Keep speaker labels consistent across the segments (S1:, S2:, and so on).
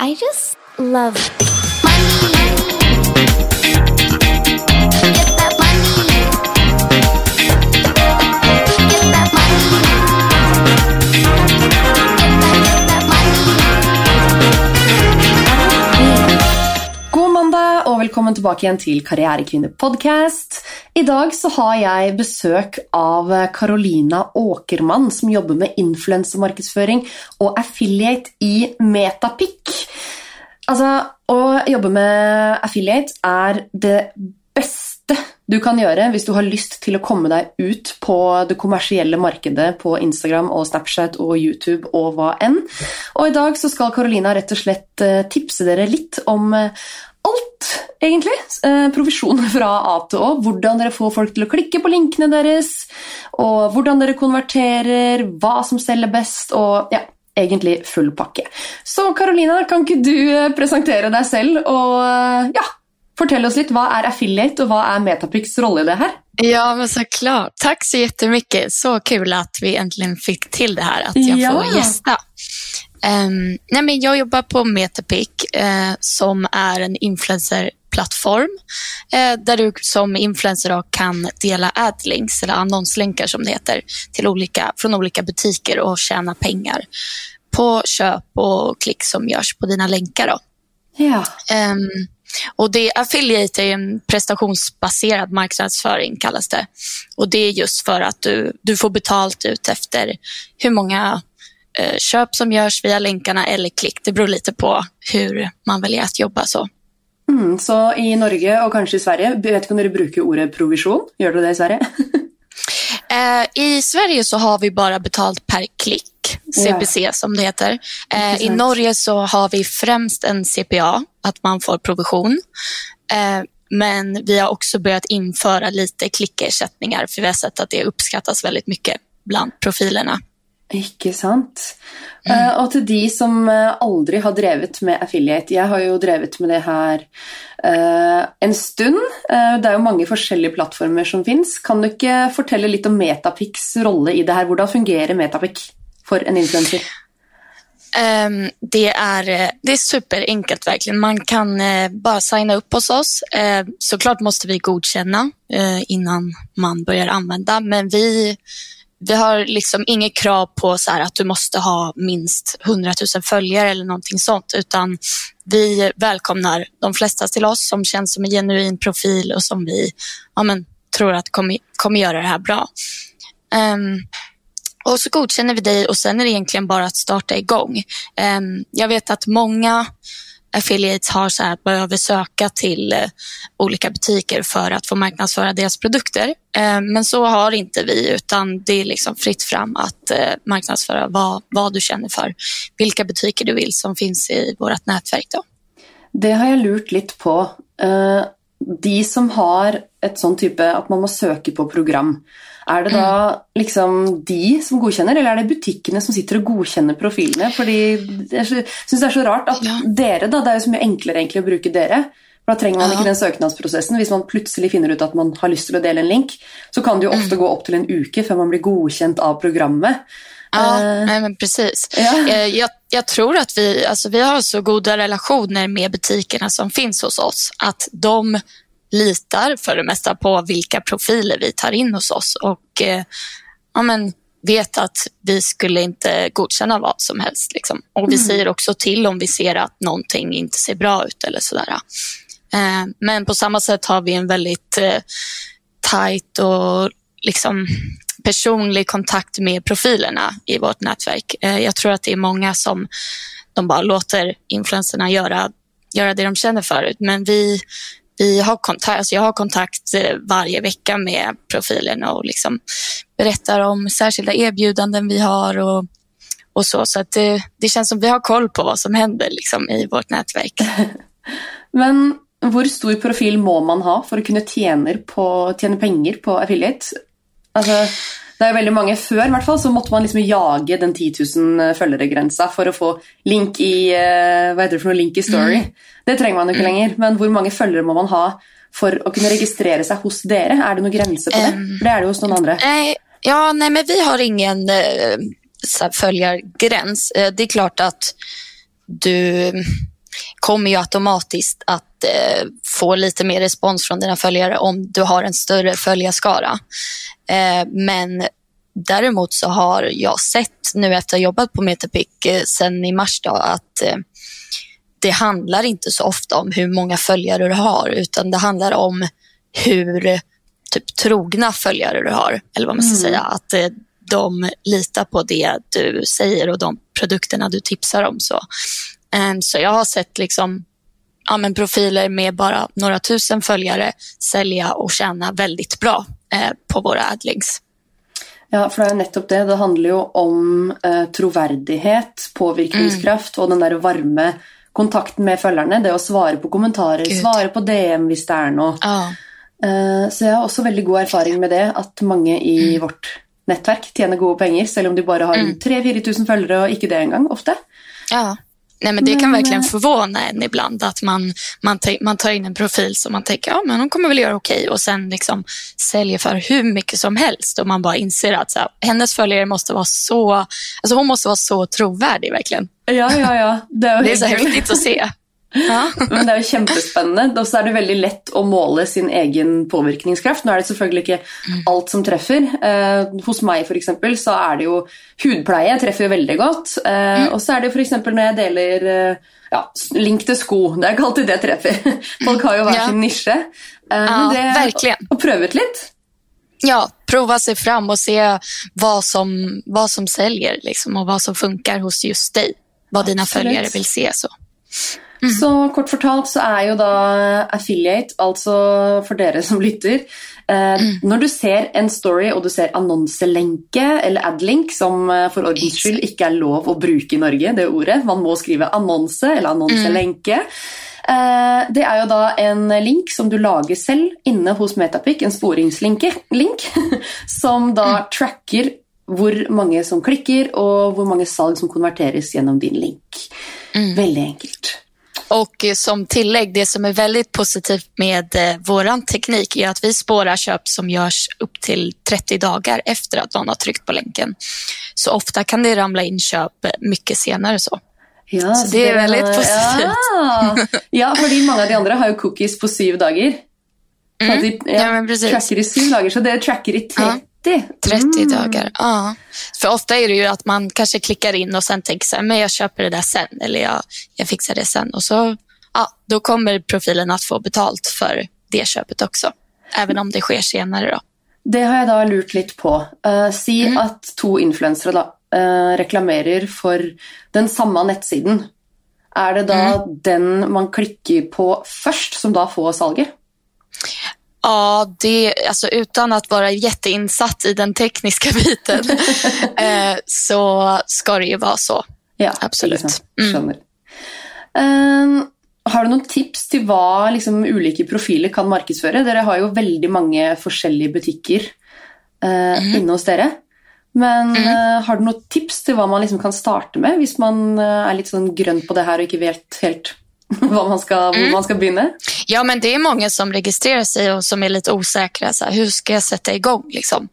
S1: I just love
S2: og velkommen tilbake igjen til Karrierekvinne podcast. Idag så har jag besök av Carolina Åkerman som jobbar med influencermarknadsföring och affiliate i Metapic. Alltså att jobba med affiliate är det bästa du kan göra om du har lust till att komma dig ut på det kommersiella marknaden på Instagram och Snapchat och YouTube och vad än. Och idag så ska Carolina rätt och slett tipsa tipse lite om eh, alt, egentlig. Eh, Provisjon fra A til Å. Hvordan dere får folk til å klikke på linkene deres, og hvordan dere konverterer, hva som selger best, og ja, egentlig full pakke. Så Carolina, kan ikke du eh, presentere deg selv og eh, ja, fortelle oss litt hva er affiliate og hva är Metapics roll i det här?
S3: Ja, men såklart. Tack så jättemycket. Så kul att vi äntligen fick till det här, att jag
S2: Ja.
S3: får gästa. Ehm, nej, men jag jobbar på Metapic eh, som är en influencerplattform eh, där du som influencer kan dela adlinks eller annonslänkar som det heter till olika, från olika butiker och tjäna pengar på köp och klick som görs på dina länkar. Då.
S2: Ja.
S3: Ehm, och det, affiliate är en prestationsbaserad marknadsföring kallas det. Och det är just för att du, du får betalt ut efter hur många köp som görs via länkarna eller klick. Det beror lite på hur man väljer att jobba så.
S2: Mm, så i Norge og kanskje i Sverige, vet ikke om dere bruker ordet provisjon? Gjør dere det i Sverige?
S3: Eh, I Sverige så har vi bara betalt per klick, CPC som det heter. Eh, I
S2: Intressant.
S3: Norge så har vi främst en CPA, att man får provision. Eh, men vi har också börjat införa lite klickersättningar för vi har sett att det uppskattas väldigt mycket bland profilerna.
S2: Ikke sant? Eh, og til de som eh, aldri har drevet med affiliate Jeg har jo drevet med det her eh, en stund. Det er jo mange forskjellige plattformer som fins. Kan du ikke fortelle litt om Metapics rolle i det her? Hvordan fungerer Metapic for en influenser?
S3: Ehm, det, är, det är superenkelt verkligen. Man kan eh, bara signa upp hos oss. Eh, såklart måste vi godkänna eh, innan man börjar använda, men vi, vi har liksom inget krav på så här att du måste ha minst 100 000 följare eller någonting sånt, utan vi välkomnar de flesta till oss som känns som en genuin profil och som vi ja, men, tror att kommer, kommer göra det här bra. Um, och så godkänner vi dig och sen är det egentligen bara att starta igång. Um, jag vet att många affiliates har så här att behöver söka till eh, olika butiker för att få marknadsföra deras produkter. Eh, men så har inte vi, utan det är liksom fritt fram att eh, marknadsföra vad, vad du känner för. Vilka butiker du vill som finns i vårt nätverk. Då.
S2: Det har jag lurt lite på. De som har ett sånt typ att man måste söka på program, er det da liksom de som godkjenner, eller er det butikkene som sitter og godkjenner profilene? Fordi jeg syns det er så rart at
S3: Ja.
S2: dere, da, det er jo så mye enklere egentlig å bruke dere. For Da trenger man ikke den søknadsprosessen. Hvis man plutselig finner ut at man har lyst til å dele en link, så kan det jo ofte gå opp til en uke før man blir godkjent av programmet.
S3: Ja,
S2: Eh,
S3: nej, men precis.
S2: Ja.
S3: Eh, Jag, jag tror att vi, alltså vi har så goda relationer med butikerna som finns hos oss att de litar för det mesta på vilka profiler vi tar in hos oss och eh, ja, men vet att vi skulle inte godkänna vad som helst. Liksom. Och Vi säger också till om vi ser att någonting inte ser bra ut eller sådär. Eh, men på samma sätt har vi en väldigt eh, tajt och liksom personlig kontakt med profilerna i vårt nätverk. Eh, Jag tror att det är många som de bara låter influencerna göra, göra det de känner för. Men vi, vi har kontakt, alltså jag har kontakt eh, varje vecka med profilerna och liksom berättar om särskilda erbjudanden vi har och, och så. Så att det, det känns som vi har koll på vad som händer liksom, i vårt nätverk.
S2: Men hur stor profil må man ha för att kunna tjäna på, tjäna pengar på affiliate? Alltså det er veldig mange Før i hvert fall, så måtte man liksom jage den 10 000 følgere-grensa for å få link i, eh, hva heter det for noe, link i story. Det trenger man jo ikke lenger. Men hvor mange følgere må man ha for å kunne registrere seg hos dere? Er det noen grense på det? For det er det jo hos noen andre.
S3: Nej, ja, nej, men vi har ingen eh, följargräns. Eh, det är klart att du kommer ju automatiskt att eh, få lite mer respons från dina följare om du har en större följarskara. Eh, men däremot så har jag sett nu efter att ha jobbat på Metapic eh, sen i mars då, att eh, det handlar inte så ofta om hur många följare du har utan det handlar om hur typ, trogna följare du har. Eller vad man ska mm. säga. Att eh, de litar på det du säger och de produkterna du tipsar om. Så, så jag har sett liksom, ja, men profiler med bara några tusen följare sälja och tjäna väldigt bra eh, på våra adlinks.
S2: Ja, för det är nettopp det. Det handlar ju om eh, trovärdighet, påverkningskraft mm. och den där varma kontakten med följarna. Det är att svara på kommentarer, Gud. svara på DM om det är något.
S3: Ja.
S2: Eh, så jag har också väldigt god erfarenhet med det, att många i mm. vårt nätverk tjänar goda pengar, även om de bara har mm. 3-4 000 följare och inte det engang ofta.
S3: Ja. Nej, men det kan verkligen förvåna en ibland att man, man, man tar in en profil som man tänker ja, men hon kommer väl göra okej och sen liksom säljer för hur mycket som helst och man bara inser att så här, hennes följare måste vara så, alltså hon måste vara så trovärdig verkligen.
S2: Ja, ja, ja.
S3: Det, det är så häftigt att se.
S2: Ja. Men det är ju kjempespennende. Och så är det väldigt lätt att måla sin egen påverkningskraft. Nu är det selvfølgelig ikke allt som träffar. Eh, hos för exempel så är det ju hudpleie träffar väldigt gott. Eh, mm. Och så är det för exempel när jag delar eh, ja, link till sko. Det är inte alltid det träffar. Folk har var ja. sin nische.
S3: Eh, ja, det, verkligen.
S2: Och prövat lite.
S3: Ja, prova sig fram och se vad som, vad som säljer liksom, och vad som funkar hos just dig. Vad dina Absolut. följare vill se. så.
S2: Mm. Så kort fortalt så är ju då affiliate, alltså för er som lyssnar, eh, mm. när du ser en story och du ser annonselänke eller adlink som eh, för ordens skull inte är lov att bruka i Norge, det ordet, man måste skriva annonse eller annonselänke. Mm. Eh, det är ju då en link som du lagar själv inne hos Metapic, en sporingslink link, som då mm. tracker hur många som klickar och hur många salg som konverteras genom din link. Mm. Väldigt enkelt.
S3: Och som tillägg, det som är väldigt positivt med eh, vår teknik är att vi spårar köp som görs upp till 30 dagar efter att någon har tryckt på länken. Så ofta kan det ramla in köp mycket senare. så. Ja, så, så det är väldigt har, positivt.
S2: Ja, ja för många av de andra har ju cookies på sju dagar.
S3: Mm. De, ja, ja, men precis.
S2: Tracker i sju dagar, så det är tracker i 30. Ja.
S3: 30 mm. dagar, ja. För ofta är det ju att man kanske klickar in och sen tänker så här, men jag köper det där sen eller jag, jag fixar det sen. Och så, ja, då kommer profilen att få betalt för det köpet också. Även om det sker senare då.
S2: Det har jag då lurt lite på. Uh, si mm. att två influencers uh, reklamerar för den samma nettsidan. Är det då mm. den man klickar på först som då får salget?
S3: Ja, det, alltså utan att vara jätteinsatt i den tekniska biten eh, så ska det ju vara så.
S2: Ja, absolut. Mm. Um, har du några tips till vad liksom, olika profiler kan marknadsföra? Ni har ju väldigt många olika butiker uh, mm. inne hos er. Men mm. uh, har du något tips till vad man liksom kan starta med om man uh, är lite sån grön på det här och inte vet helt vad man ska, mm. man ska börja?
S3: Ja, men det är många som registrerar sig och som är lite osäkra. Så här, hur ska jag sätta igång? Liksom?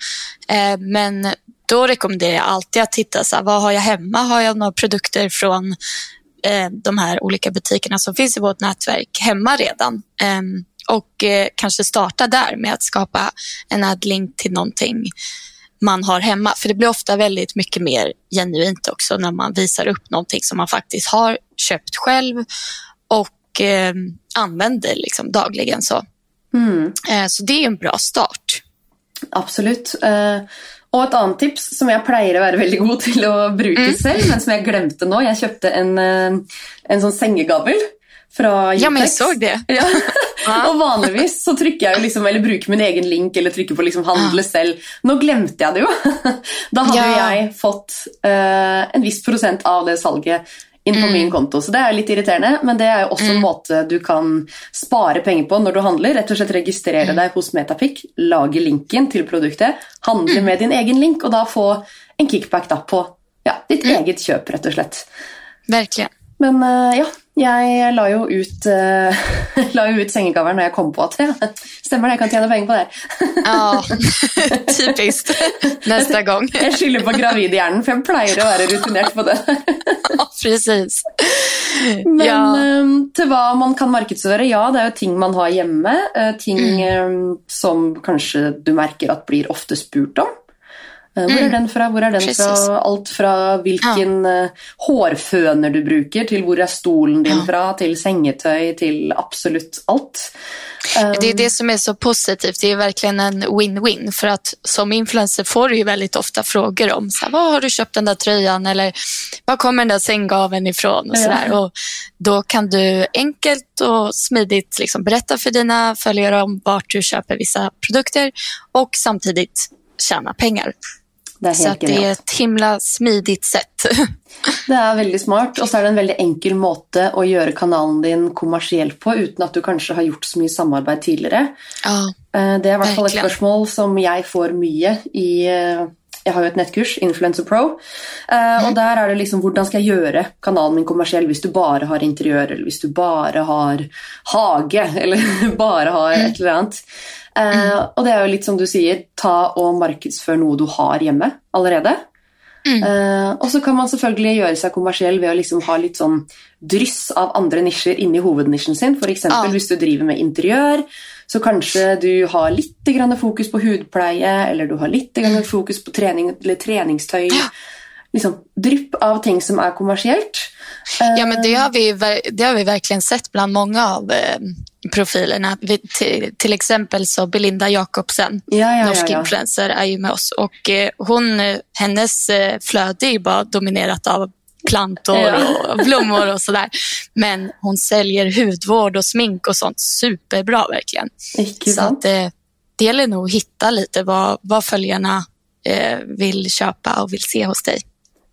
S3: Eh, men då rekommenderar jag alltid att titta, så här, vad har jag hemma? Har jag några produkter från eh, de här olika butikerna som finns i vårt nätverk hemma redan? Eh, och eh, kanske starta där med att skapa en adlink till någonting man har hemma. För det blir ofta väldigt mycket mer genuint också när man visar upp någonting som man faktiskt har köpt själv och eh, använder liksom dagligen. Så. Mm. Eh, så det är en bra start.
S2: Absolut. Eh, och ett annat tips som jag plejer att vara väldigt god till att bruka mm. själv, men som jag glömde nu. Jag köpte en, eh, en sån sänggavel från
S3: Ja, men jag såg det.
S2: Ja. och vanligtvis så trycker jag liksom, eller brukar min egen link eller trycker på liksom handla själv. Nu glömde jag det ju. Då hade ja. jag fått uh, en viss procent av det salget in på mm. min konto. Så det är lite irriterande, men det är också mm. en måte du kan spara pengar på när du handlar. Rätt och slett registrera mm. dig hos Metapic, laga länken till produkten, handla mm. med din egen link och då få en kickback på ja, ditt mm. eget köp rätt och slett.
S3: Verkligen.
S2: Men uh, ja, Jeg la jo ut, uh, la jo ut sengecoveren når jeg kom på at ja, stemmer det, jeg kan tjene penger på det her.
S3: Ja, typiskt. Nästa gång.
S2: Jeg skylder på gravidhjernen, for jeg pleier å være rutinert på det.
S3: Precis.
S2: Men
S3: Ja.
S2: um, til hva man kan markedsføre, ja, det er jo ting man har hjemme. eh, ting um, som kanskje du merker at blir ofte spurt om. Eh, Hvor er den fra? Hvor er den
S3: Precis.
S2: fra? Alt fra hvilken eh, hårføner du bruker, til hvor er stolen din
S3: Ja.
S2: fra, til sengetøy, til absolutt alt. Um,
S3: Det är det som är så positivt. Det är verkligen en win-win. För att som influencer får du ju väldigt ofta frågor om så här, var har du köpt den där tröjan eller var kommer den där sänggaveln ifrån och
S2: Ja.
S3: sådär. Och då kan du enkelt och smidigt liksom berätta för dina följare om vart du köper vissa produkter och samtidigt tjäna pengar.
S2: Det
S3: Så att det är ett himla smidigt sätt.
S2: Det er veldig smart, og så er det en veldig enkel måte å gjøre kanalen din kommersiell på, uten at du kanskje har gjort så mye samarbeid tidligere.
S3: ja.
S2: Eh, Det er i hvert fall et
S3: Verkligen.
S2: spørsmål som jeg får mye i eh, Jeg har jo et nettkurs, Influencer Pro, og der er det liksom hvordan skal jeg gjøre kanalen min kommersiell hvis du bare har interiør, eller hvis du bare har hage, eller bare har et eller annet. Eh, Og det er jo litt som du sier, ta og markedsfør noe du har hjemme allerede. Eh, og så kan man selvfølgelig gjøre seg kommersiell ved å liksom ha litt sånn dryss av andre nisjer inni hovednisjen sin. F.eks.
S3: Ja.
S2: hvis du driver med interiør, så kanskje du har litt grann fokus på hudpleie, eller du har litt grann fokus på trening eller treningstøy. Liksom drypp av ting som kommersielt. Eh,
S3: Ja, men det har, vi, det har vi verkligen sett bland många av eh, profilerna. Vi, till, till exempel så Belinda Jakobsen,
S2: ja, ja,
S3: norsk
S2: ja, ja.
S3: influencer, är ju med oss. Och eh, hon, eh, hennes eh, flöde är ju bara dominerat av plantor och blommor och sådär. Men hon säljer hudvård och smink och sånt superbra verkligen. Så att, eh, det gäller nog att hitta lite vad, vad följarna eh, vill köpa och vill se hos dig.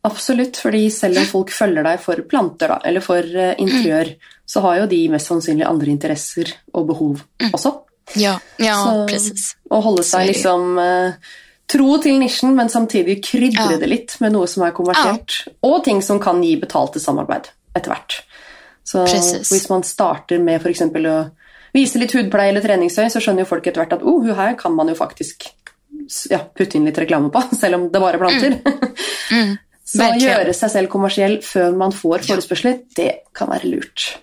S2: Absolutt, fordi selv om folk følger deg for planter da, eller for eh, interiør, så har jo de mest sannsynlig andre interesser og behov også.
S3: Ja, ja
S2: Så-
S3: precis. Er
S2: seg
S3: det-
S2: liksom eh, tro til nisjen, men samtidig krydre
S3: Ja.
S2: det litt med noe som er kommersielt. Og ting som kan gi betalte samarbeid etter hvert. Så
S3: Precis.
S2: hvis man starter med f.eks. å vise litt hudpleie eller treningstøy, så skjønner jo folk etter hvert at oh, hun her kan man jo faktisk ja, putte inn litt reklame på, selv om det bare er planter.
S3: Mm.
S2: Så
S3: Verkligen.
S2: gjøre seg selv kommersiell før man får forespørsler, det kan være lurt.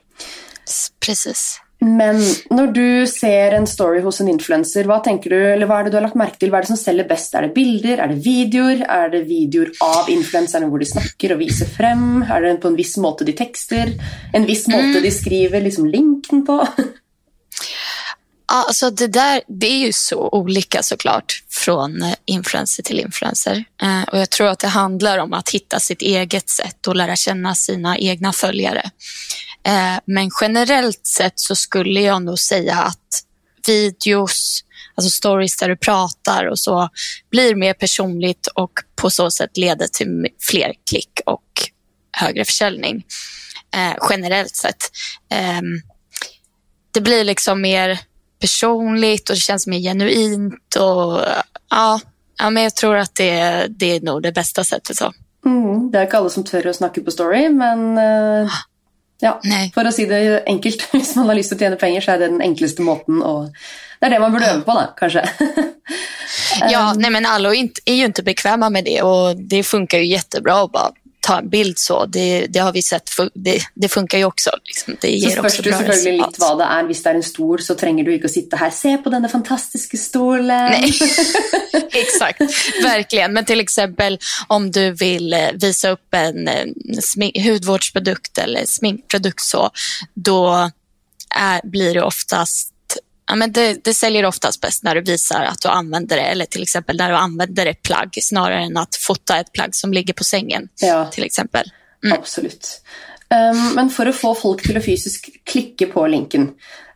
S3: Precis.
S2: Men når du ser en story hos en influenser, hva tenker du, eller hva er det du har lagt merke til? Hva er det som selger best? Er det bilder? Er det videoer? Er det videoer av influenserne hvor de snakker og viser frem? Er det på en viss måte de tekster? En viss måte de skriver liksom linken på?
S3: Alltså det, där, det är ju så olika såklart från eh, influencer till influencer. Eh, och Jag tror att det handlar om att hitta sitt eget sätt och lära känna sina egna följare. Eh, men generellt sett så skulle jag nog säga att videos, alltså stories där du pratar och så, blir mer personligt och på så sätt leder till fler klick och högre försäljning. Eh, generellt sett. Ehm, det blir liksom mer personligt och det känns mer genuint. Och, ja, ja, men jag tror att det, det är nog det bästa sättet. Så.
S2: Mm, det er ikke alle som tør å snakke på story, men eh, ja,
S3: Nej.
S2: for å si det enkelt, hvis man har lyst til å tjene penger, så er det den enkleste måten å Det er det man burde øve på, da, kanskje.
S3: Ja, nej, men alla är är ju inte bekväma med det och det funkar ju jättebra att bara ta en bild så. Det, det har vi sett, det, det funkar ju också. Liksom. Det
S2: Så
S3: ger
S2: spørs
S3: också
S2: du
S3: bra
S2: litt
S3: resultat.
S2: hva det er. Hvis det er en stol, så trenger du ikke å sitte her. Se på denne fantastiske stolen.
S3: Nej. Exakt, verkligen. Men till exempel om du vill eh, visa upp en hudvårdsprodukt eller sminkprodukt så, då är, blir det oftast Ja, men det, det säljer oftast bäst när du visar att du använder det eller till exempel när du använder ett plagg snarare än att fota ett plagg som ligger på sängen.
S2: Ja.
S3: till exempel.
S2: Absolutt. Um, men for å få folk til å fysisk klikke på linken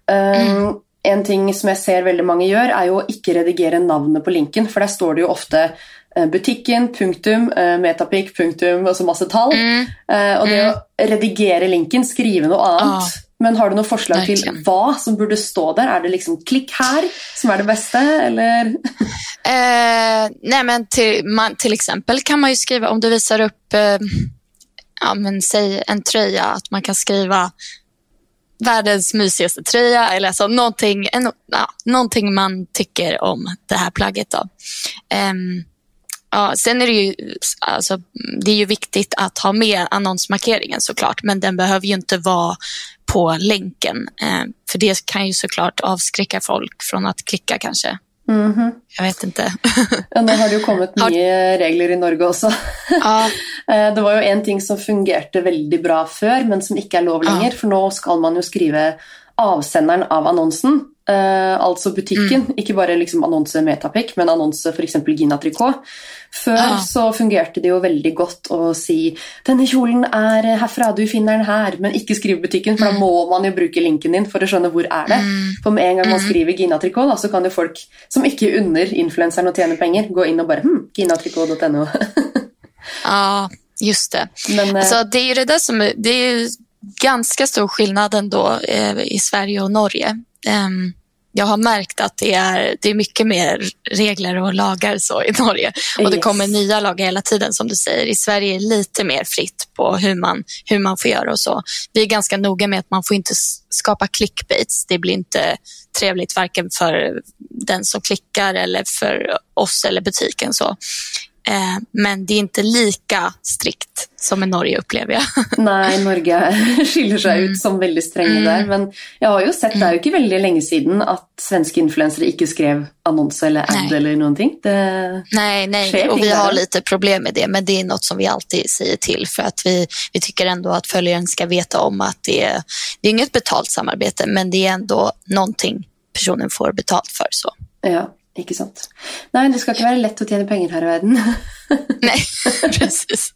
S2: um, En ting som jeg ser veldig mange gjør, er jo å ikke redigere navnet på linken, for der står det jo ofte eh, butikken, punktum, eh, metapic, punktum, og så masse tall. Eh, og det å redigere linken, skrive noe annet
S3: Ah.
S2: Men har du noe forslag til
S3: Verkligen.
S2: hva som burde stå der? Er det liksom 'klikk her' som er det beste, eller?
S3: Eh, nej men till, man, till exempel kan man ju skriva, om du visar upp eh, ja, men säg en tröja, att man kan skriva världens mysigaste tröja eller alltså någonting, en, ja, någonting man tycker om det här plagget. Då. Um, ja, sen är det ju, alltså, det är ju viktigt att ha med annonsmarkeringen såklart, men den behöver ju inte vara på länken. Um, för det kan ju såklart avskräcka folk från att klicka kanske.
S2: Mm -hmm.
S3: Jag vet inte.
S2: nu har det ju kommit nya regler i Norge också.
S3: Ja.
S2: Eh, det var ju en ting som fungerade väldigt bra förr, men som inte är lov längre. Ja. För nu ska man ju skriva avsändaren av annonsen. Uh, alltså butikken, mm. ikke bare liksom annonse Metapic, men annonse f.eks. Gina Tricot. Før ah. så fungerte det jo veldig godt å si 'denne kjolen er herfra, du finner den her', men ikke skriv butikken, for mm. da må man jo bruke linken din for å skjønne hvor er det. Mm. For med en gang man mm. skriver Gina Tricot, da, så kan jo folk som ikke unner influenseren å tjene penger, gå inn og bare hm, ginatricot.no.
S3: ja, just det. Men, uh, alltså, det är ju det där som det är ganska stor skillnad ändå eh, i Sverige och Norge. Um, jag har märkt att det är, det är mycket mer regler och lagar så i Norge. Och det kommer nya lagar hela tiden som du säger. I Sverige är det lite mer fritt på hur man, hur man får göra och så. Vi är ganska noga med att man får inte skapa clickbaits. Det blir inte trevligt varken för den som klickar eller för oss eller butiken. så. Eh, men det är inte lika strikt som i Norge upplever jag.
S2: Nej, Norge skiljer sig mm. ut som väldigt stränga mm. där. Men jag har ju sett, det är ju inte väldigt länge sedan att svenska influencers inte skrev annons eller ad nej. eller någonting. Det
S3: nej, nej, och vi har lite problem med det, men det är något som vi alltid säger till för att vi, vi tycker ändå att följaren ska veta om att det är, det är inget betalt samarbete, men det är ändå någonting personen får betalt för. så.
S2: Ja. Ikke sant. Nei, det skal ikke være lett å tjene penger her i verden.
S3: Nei, precis.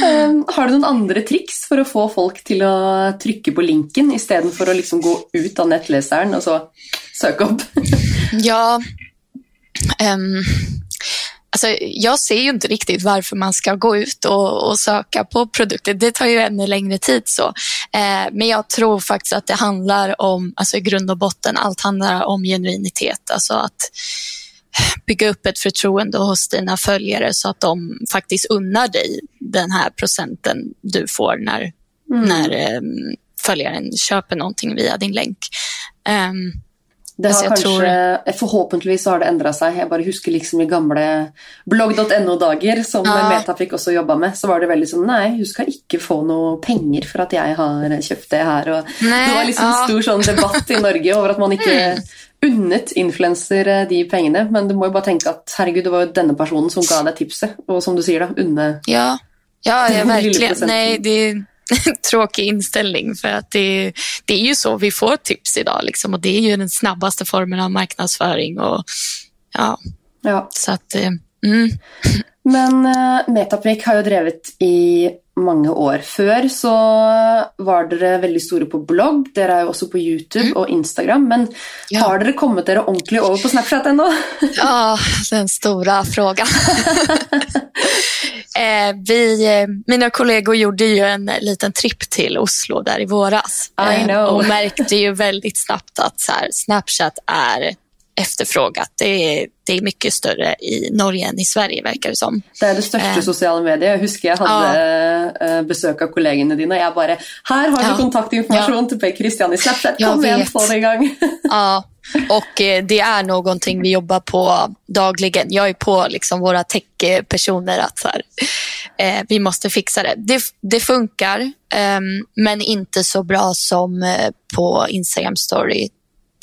S2: um, har du noen andre triks for å få folk til å trykke på linken istedenfor å liksom gå ut av nettleseren og så søke opp?
S3: ja, um, Alltså, jag ser ju inte riktigt varför man ska gå ut och, och söka på produkter. Det tar ju ännu längre tid. så. Eh, men jag tror faktiskt att det handlar om, alltså i grund och botten, allt handlar om genuinitet. Alltså att bygga upp ett förtroende hos dina följare så att de faktiskt unnar dig den här procenten du får när, mm. när eh, följaren köper någonting via din länk. Um,
S2: det har kanskje, tror... Forhåpentligvis har det endra seg. Jeg bare husker liksom i gamle blogg.no-dager, som ja. Metapic også jobba med, så var det veldig sånn Nei, hun skal ikke få noe penger for at jeg har kjøpt det her. Og nei, det var liksom ja. stor sånn debatt i Norge over at man ikke mm. unnet influenser eh, de pengene. Men du må jo bare tenke at herregud, det var jo denne personen som ga deg tipset. Og som du sier, da, unne
S3: Ja, ja, ja verkligen. Nej, det tråkig inställning för att det, det är ju så vi får tips idag liksom, och det är ju den snabbaste formen av marknadsföring. Och, ja.
S2: ja.
S3: Så att, eh, mm.
S2: Men uh, Metapic har ju drivit i många år. Før så var dere veldig store på blogg, dere er jo også på YouTube mm. og Instagram. Men ja. har dere kommet dere ordentlig over på Snapchat ennå?
S3: ja, den stora frågan. eh, vi, eh, mina kollegor gjorde ju en liten tripp till Oslo där i våras.
S2: Eh,
S3: och märkte ju väldigt snabbt att så här, Snapchat är efterfrågat. Det är, det är mycket större i Norge än i Sverige verkar det som.
S2: Det är det största eh. sociala medier. Jag husker jag hade ja. Eh, besök av kollegorna dina. Jag bara, här har du ja. kontaktinformation ja. till Christian i Snapchat. Kom igen, få det igång.
S3: ja, och eh, det är någonting vi jobbar på dagligen. Jag är på liksom våra techpersoner att så här, eh, vi måste fixa det. Det, det funkar, eh, men inte så bra som eh, på Instagram story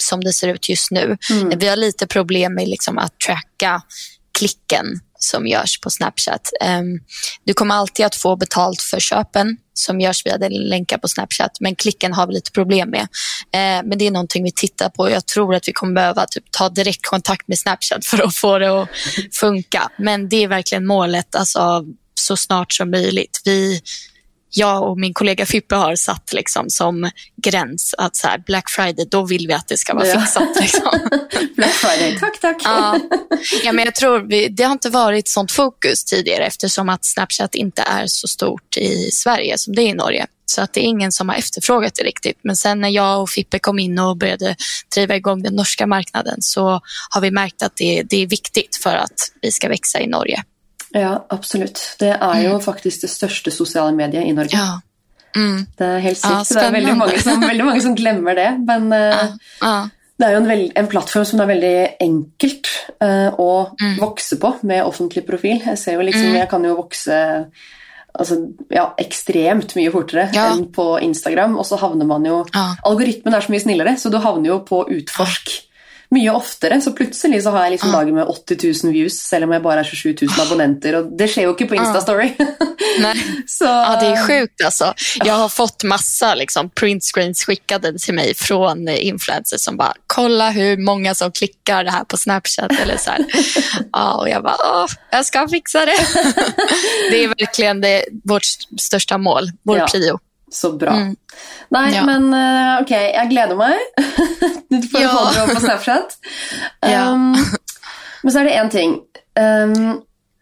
S3: som det ser ut just nu. Mm. Vi har lite problem med liksom att tracka klicken som görs på Snapchat. Um, du kommer alltid att få betalt för köpen som görs via länkar på Snapchat, men klicken har vi lite problem med. Uh, men det är någonting vi tittar på. Jag tror att vi kommer behöva typ, ta direktkontakt med Snapchat för att få det att funka. Men det är verkligen målet, alltså, så snart som möjligt. Vi jag och min kollega Fippe har satt liksom som gräns att så här, Black Friday, då vill vi att det ska vara ja. fixat. Liksom.
S2: Black Friday, tack tack.
S3: Ja, ja men jag tror vi, det har inte varit sånt fokus tidigare eftersom att Snapchat inte är så stort i Sverige som det är i Norge. Så att det är ingen som har efterfrågat det riktigt. Men sen när jag och Fippe kom in och började driva igång den norska marknaden så har vi märkt att det, det är viktigt för att vi ska växa i Norge.
S2: Ja, absolutt. Det er jo mm. faktisk det største sosiale mediet i Norge.
S3: Ja. Mm.
S2: Det er helt sykt. Ja, det er veldig mange, som, veldig mange, som, glemmer det. Men uh, ja. det er jo en, veld, en, plattform som det er veldig enkelt uh, å mm. vokse på med offentlig profil. Jeg ser jo liksom, mm. jeg kan jo vokse altså, ja, ekstremt mye fortere ja. enn på Instagram, og så havner man jo Algoritmen er så mye snillere, så du havner jo på utforsk mye oftere. Så plutselig så har jeg liksom dager med 80 000 views, selv om jeg bare er 27 000 abonnenter. Og det skjer jo ikke på Instastory.
S3: så, ja, det är sjukt alltså. Jag har fått massa liksom, printscreens skickade till mig från influencers som bara, kolla hur många som klickar det här på Snapchat. Eller så ja, och jag bara, Åh, jag ska fixa det. det är verkligen det, vårt största mål, vår ja. prio.
S2: Så bra. Mm. Nei, ja. men uh, ok, jeg gleder meg. du får ja. deg på Snapchat. Um, ja. men så er det én ting. Um,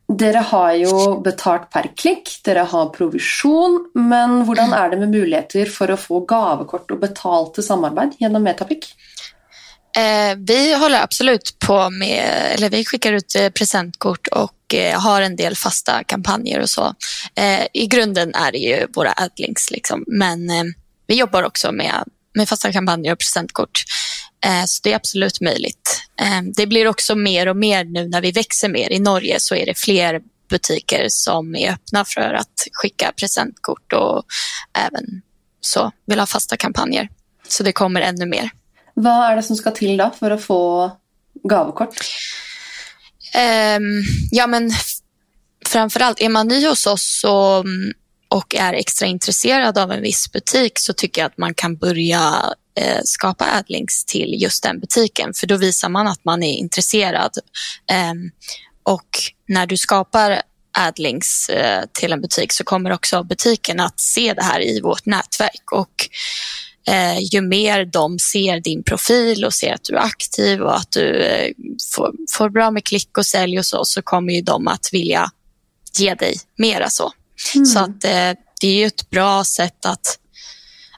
S2: dere har jo betalt per klikk, dere har provisjon, men hvordan er det med muligheter for å få gavekort og betalte samarbeid gjennom Metapic?
S3: Eh, vi håller absolut på med, eller vi skickar ut eh, presentkort och eh, har en del fasta kampanjer och så. Eh, I grunden är det ju våra adlinks, liksom. men eh, vi jobbar också med, med fasta kampanjer och presentkort. Eh, så det är absolut möjligt. Eh, det blir också mer och mer nu när vi växer mer. I Norge så är det fler butiker som är öppna för att skicka presentkort och även så vill ha fasta kampanjer. Så det kommer ännu mer.
S2: Vad är det som ska till då för att få gavekort?
S3: Um, ehm, ja, men framförallt är man ny hos oss och, och är extra intresserad av en viss butik så tycker jag att man kan börja eh, skapa adlinks till just den butiken för då visar man att man är intresserad. Um, och när du skapar adlinks eh, till en butik så kommer också butiken att se det här i vårt nätverk och eh, ju mer de ser din profil och ser att du är aktiv och att du eh, får, får, bra med klick och sälj och så, så kommer ju de att vilja ge dig mera så. Mm. Så att eh, det är ju ett bra sätt att,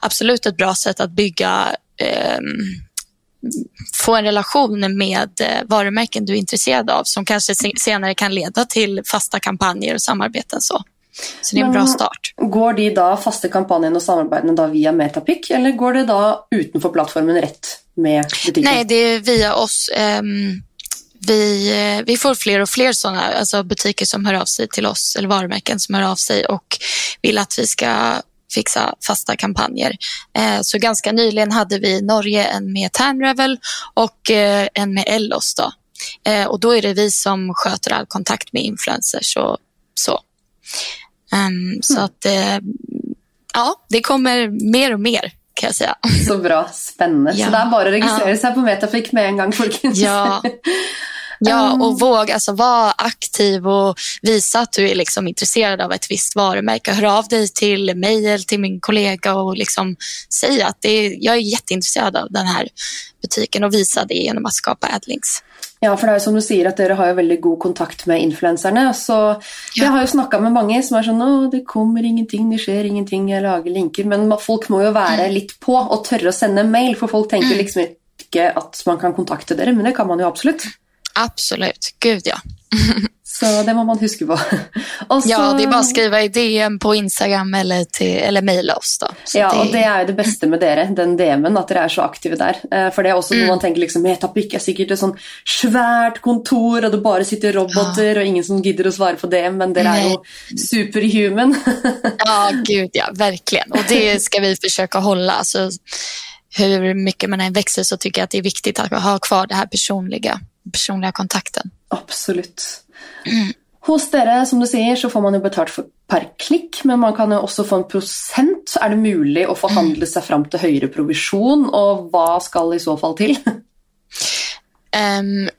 S3: absolut ett bra sätt att bygga ehm, få en relation med eh, varumärken du är intresserad av som kanske senare kan leda till fasta kampanjer och samarbeten. Så. Så det är en bra start.
S2: Går de då fasta kampanjerna och samarbetena via Metapic eller går det då utanför plattformen rätt med butiken?
S3: Nej, det är via oss. Um, vi, eh, vi får fler och fler sådana alltså butiker som hör av sig till oss eller varumärken som hör av sig och vill att vi ska fixa fasta kampanjer. Eh, så ganska nyligen hade vi i Norge en med Tanrevel och eh, en med Ellos. Då. och då är det vi som sköter all kontakt med influencers och så. Um, så mm. att eh, ja, det kommer mer och mer kan jag säga.
S2: Så bra, spännande. Ja. Så det är bara att registrera ja. sig på Metafik med en gång folkens.
S3: Ja. Ja, och våga alltså, vara aktiv och visa att du är liksom intresserad av ett visst varumärke. Hör av dig till mig eller till min kollega och liksom säg att det är, jag är jätteintresserad av den här butiken och visa det genom att skapa adlinks.
S2: Ja, för det är som du säger att dere har ju väldigt god kontakt med influenserna. Så ja. jag har ju snackat med många som är så att det kommer ingenting, det sker ingenting, jag lagar länkar. Men folk måste ju vara mm. lite på och törra sända mail, för folk tänker mm. liksom inte att man kan kontakta er, men det kan man ju absolut.
S3: Absolut, gud ja.
S2: Så det må man huska på.
S3: Så... Ja, det är bara att skriva i DM på Instagram eller, till, eller mejla oss. Då.
S2: Så ja, det... och det är det bästa med dere, den DMen, att ni är så aktiva där. Eh, för det är också mm. man tänker liksom, Metapic är säkert ett sånt svärt kontor och det bara sitter robotar ja. och ingen som gidder att svara på det, men det är ju superhuman.
S3: ja, gud ja, verkligen. Och det ska vi försöka hålla. Alltså, hur mycket man än växer så tycker jag att det är viktigt att ha kvar det här personliga, personliga kontakten.
S2: Absolut. Mm. Hos dere, som du säger, så får man ju betalt för per klick, men man kan ju också få en procent. Är det möjligt att förhandla sig fram till högre provision och vad ska i så fall till?
S3: Um,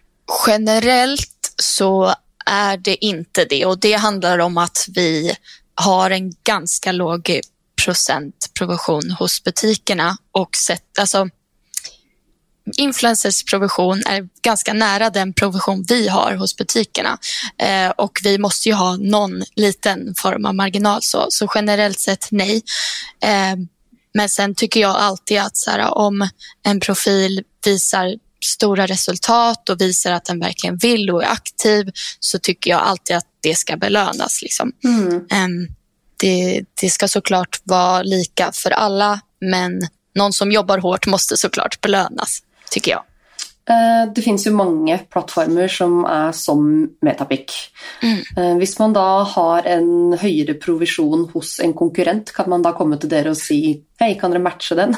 S3: generellt så är det inte det och det handlar om att vi har en ganska låg procent provision hos butikerna och sett, alltså, influencers provision är ganska nära den provision vi har hos butikerna. Eh, och vi måste ju ha någon liten form av marginal. Så, så generellt sett nej. Eh, men sen tycker jag alltid att så här, om en profil visar stora resultat och visar att den verkligen vill och är aktiv så tycker jag alltid att det ska belönas. Liksom.
S2: Mm.
S3: Ehm, det, det ska såklart vara lika för alla men någon som jobbar hårt måste såklart belönas, tycker jag.
S2: Eh, Det finns ju många plattformar som är som Metapic.
S3: Mm.
S2: Eh, Hvis man då har en högre provision hos en konkurrent, kan man då komma till er och säga hej, kan ni matcha den?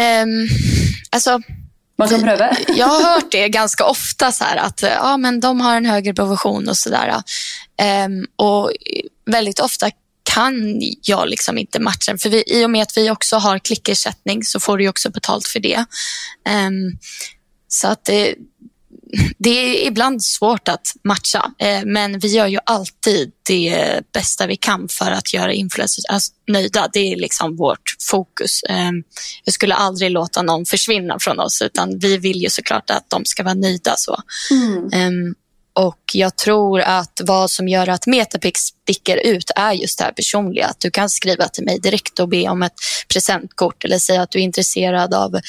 S3: Ehm, alltså,
S2: Man kan pröva.
S3: jag har hört det ganska ofta, så här, att eh, ja, men de har en högre provision och sådär. Ehm, och väldigt ofta kan jag liksom inte matcha. För vi, i och med att vi också har klickersättning så får du också betalt för det. Ehm, så att det, det är ibland svårt att matcha, eh, men vi gör ju alltid det bästa vi kan för att göra influencers alltså, nöjda. Det är liksom vårt fokus. Eh, jag skulle aldrig låta någon försvinna från oss, utan vi vill ju såklart att de ska vara nöjda. Så.
S2: Mm.
S3: Ehm, och jag tror att vad som gör att Metapix sticker ut är just det här personliga. Att du kan skriva till mig direkt och be om ett presentkort eller säga att du är intresserad av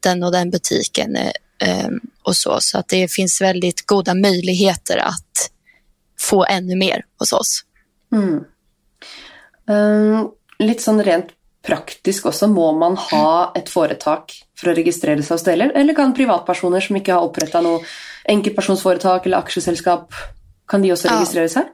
S3: den och den butiken eh, ehm, och så. Så att det finns väldigt goda möjligheter att få ännu mer hos oss.
S2: Mm. Um, lite sån rent praktisk også, må man ha et foretak for å registrere seg hos dere, eller, eller kan privatpersoner som ikke har oppretta noe enkeltpersonsforetak eller aksjeselskap, kan de også
S3: Ja.
S2: registrere seg?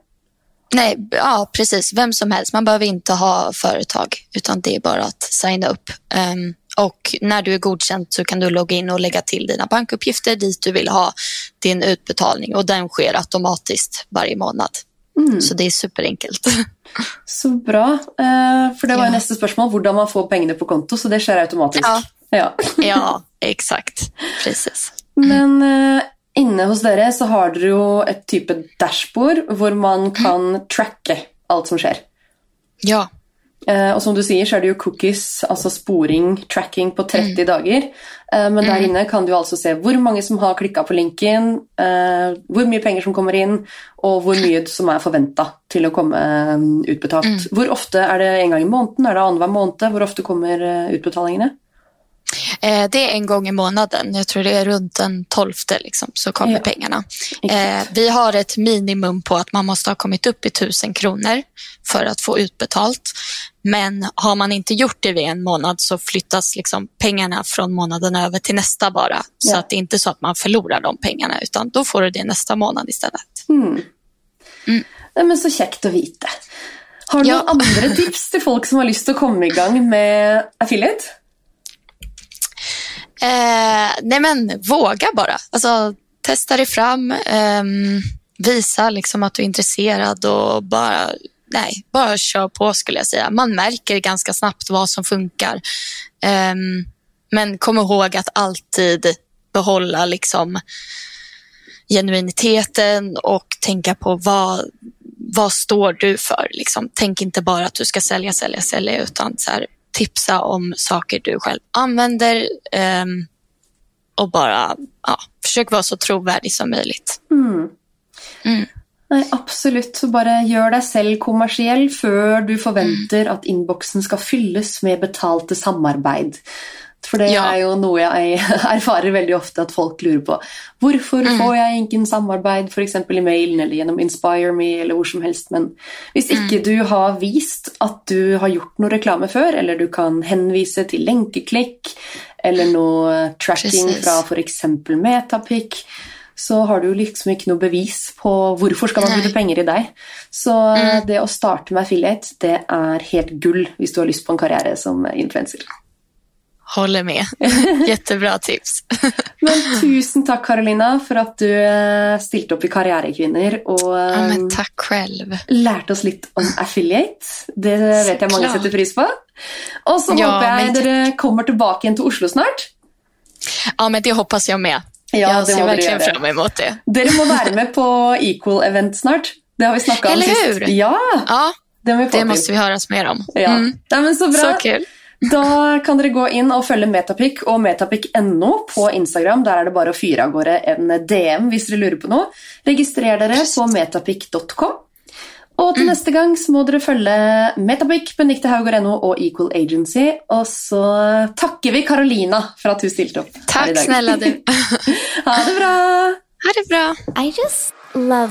S3: Nej, ja precis. Vem som helst. Man behöver inte ha företag utan det är bara att signa upp. Ehm, och när du är godkänd så kan du logga in och lägga till dina bankuppgifter dit du vill ha din utbetalning och den sker automatiskt varje månad.
S2: Mm.
S3: Så det är superenkelt.
S2: Så bra. Eh, for det var
S3: Ja.
S2: neste spørsmål, hvordan man får pengene på konto, så det skjer automatisk.
S3: Ja.
S2: Ja.
S3: ja, exakt. Precis.
S2: Men eh, inne hos dere så har dere jo et type dashbord hvor man kan tracke alt som skjer.
S3: Ja,
S2: Eh, og som du sier, så er det jo cookies, altså sporing, tracking på 30 dager. Eh, men der inne kan du altså se hvor mange som har klikka på linken, eh, hvor mye penger som kommer inn, og hvor mye som er forventa til å komme eh, utbetalt. Hvor ofte er det en gang i måneden? Er det annenhver måned? Hvor ofte kommer eh, utbetalingene?
S3: eh, det är en gång i månaden. Jag tror det är runt den 12 liksom, så kommer
S2: Ja.
S3: pengarna. Eh, vi har ett minimum på att man måste ha kommit upp i 1000 kronor för att få utbetalt. Men har man inte gjort det vid en månad så flyttas liksom pengarna från månaden över till nästa bara. Så
S2: Ja.
S3: att det är inte så att man förlorar de pengarna utan då får du det nästa månad istället.
S2: Hmm.
S3: Mm.
S2: Nei, men Så kjekt å vite. Har du
S3: Ja.
S2: noen andre tips til folk som har lyst til å komme i gang med affiliate?
S3: Eh, nej men våga bara. Alltså, testa dig fram. Eh, visa liksom att du är intresserad och bara, nej, bara kör på skulle jag säga. Man märker ganska snabbt vad som funkar. Eh, men kom ihåg att alltid behålla liksom genuiniteten och tänka på vad, vad står du för. Liksom. Tänk inte bara att du ska sälja, sälja, sälja utan så här, tipsa om saker du själv använder ehm, och bara ja, försök vara så trovärdig som möjligt.
S2: Hmm.
S3: Mm.
S2: Nei, absolutt. Så bare gjør deg selv kommersiell før du forventer at innboksen skal fylles med betalte samarbeid. For det
S3: Ja.
S2: er jo noe jeg erfarer veldig ofte at folk lurer på. Hvorfor får jeg ingen samarbeid, f.eks. i mailen eller gjennom Inspire Me eller hvor som helst. Men hvis ikke du har vist at du har gjort noe reklame før, eller du kan henvise til lenkeklikk eller noe tracking
S3: Precis.
S2: fra f.eks. Metapic, så har du liksom ikke noe bevis på hvorfor skal man
S3: Nei.
S2: putte penger i deg. Så det å starte med affiliate, det er helt gull hvis du har lyst på en karriere som influenser.
S3: Håller med. Jättebra tips.
S2: Men tusen takk, Carolina, for at du eh, stilte opp i Karrierekvinner og
S3: Ja,
S2: eh,
S3: tack själv.
S2: lærte oss litt om affiliate. Det vet jeg mange
S3: klart.
S2: setter pris på. Og så
S3: Ja,
S2: håper jeg
S3: men
S2: dere kommer tilbake igjen til Oslo snart.
S3: Ja, men det hoppas jag med.
S2: Ja,
S3: jag
S2: det
S3: ser verkligen fram emot det.
S2: Dere må være med på Equal-event snart. Det har vi snakka om
S3: Eller
S2: sist.
S3: hur?
S2: Ja,
S3: Ja,
S2: det
S3: det måste vi höras mer om.
S2: Ja.
S3: Mm.
S2: Nei, men så bra.
S3: Så kul.
S2: Da kan dere gå inn og følge Metapic og metapic.no på Instagram. Der er det bare å fyre av gårde en DM hvis dere lurer på noe. Registrer dere på metapic.com. Og til neste gang så må dere følge Metapic, Benedicte Haugoreno og Equal Agency. Og så takker vi Carolina for at hun stilte opp. her i
S3: Tack
S2: dag.
S3: snälla du.
S2: Ha det bra!
S3: Ha det bra.
S1: I just love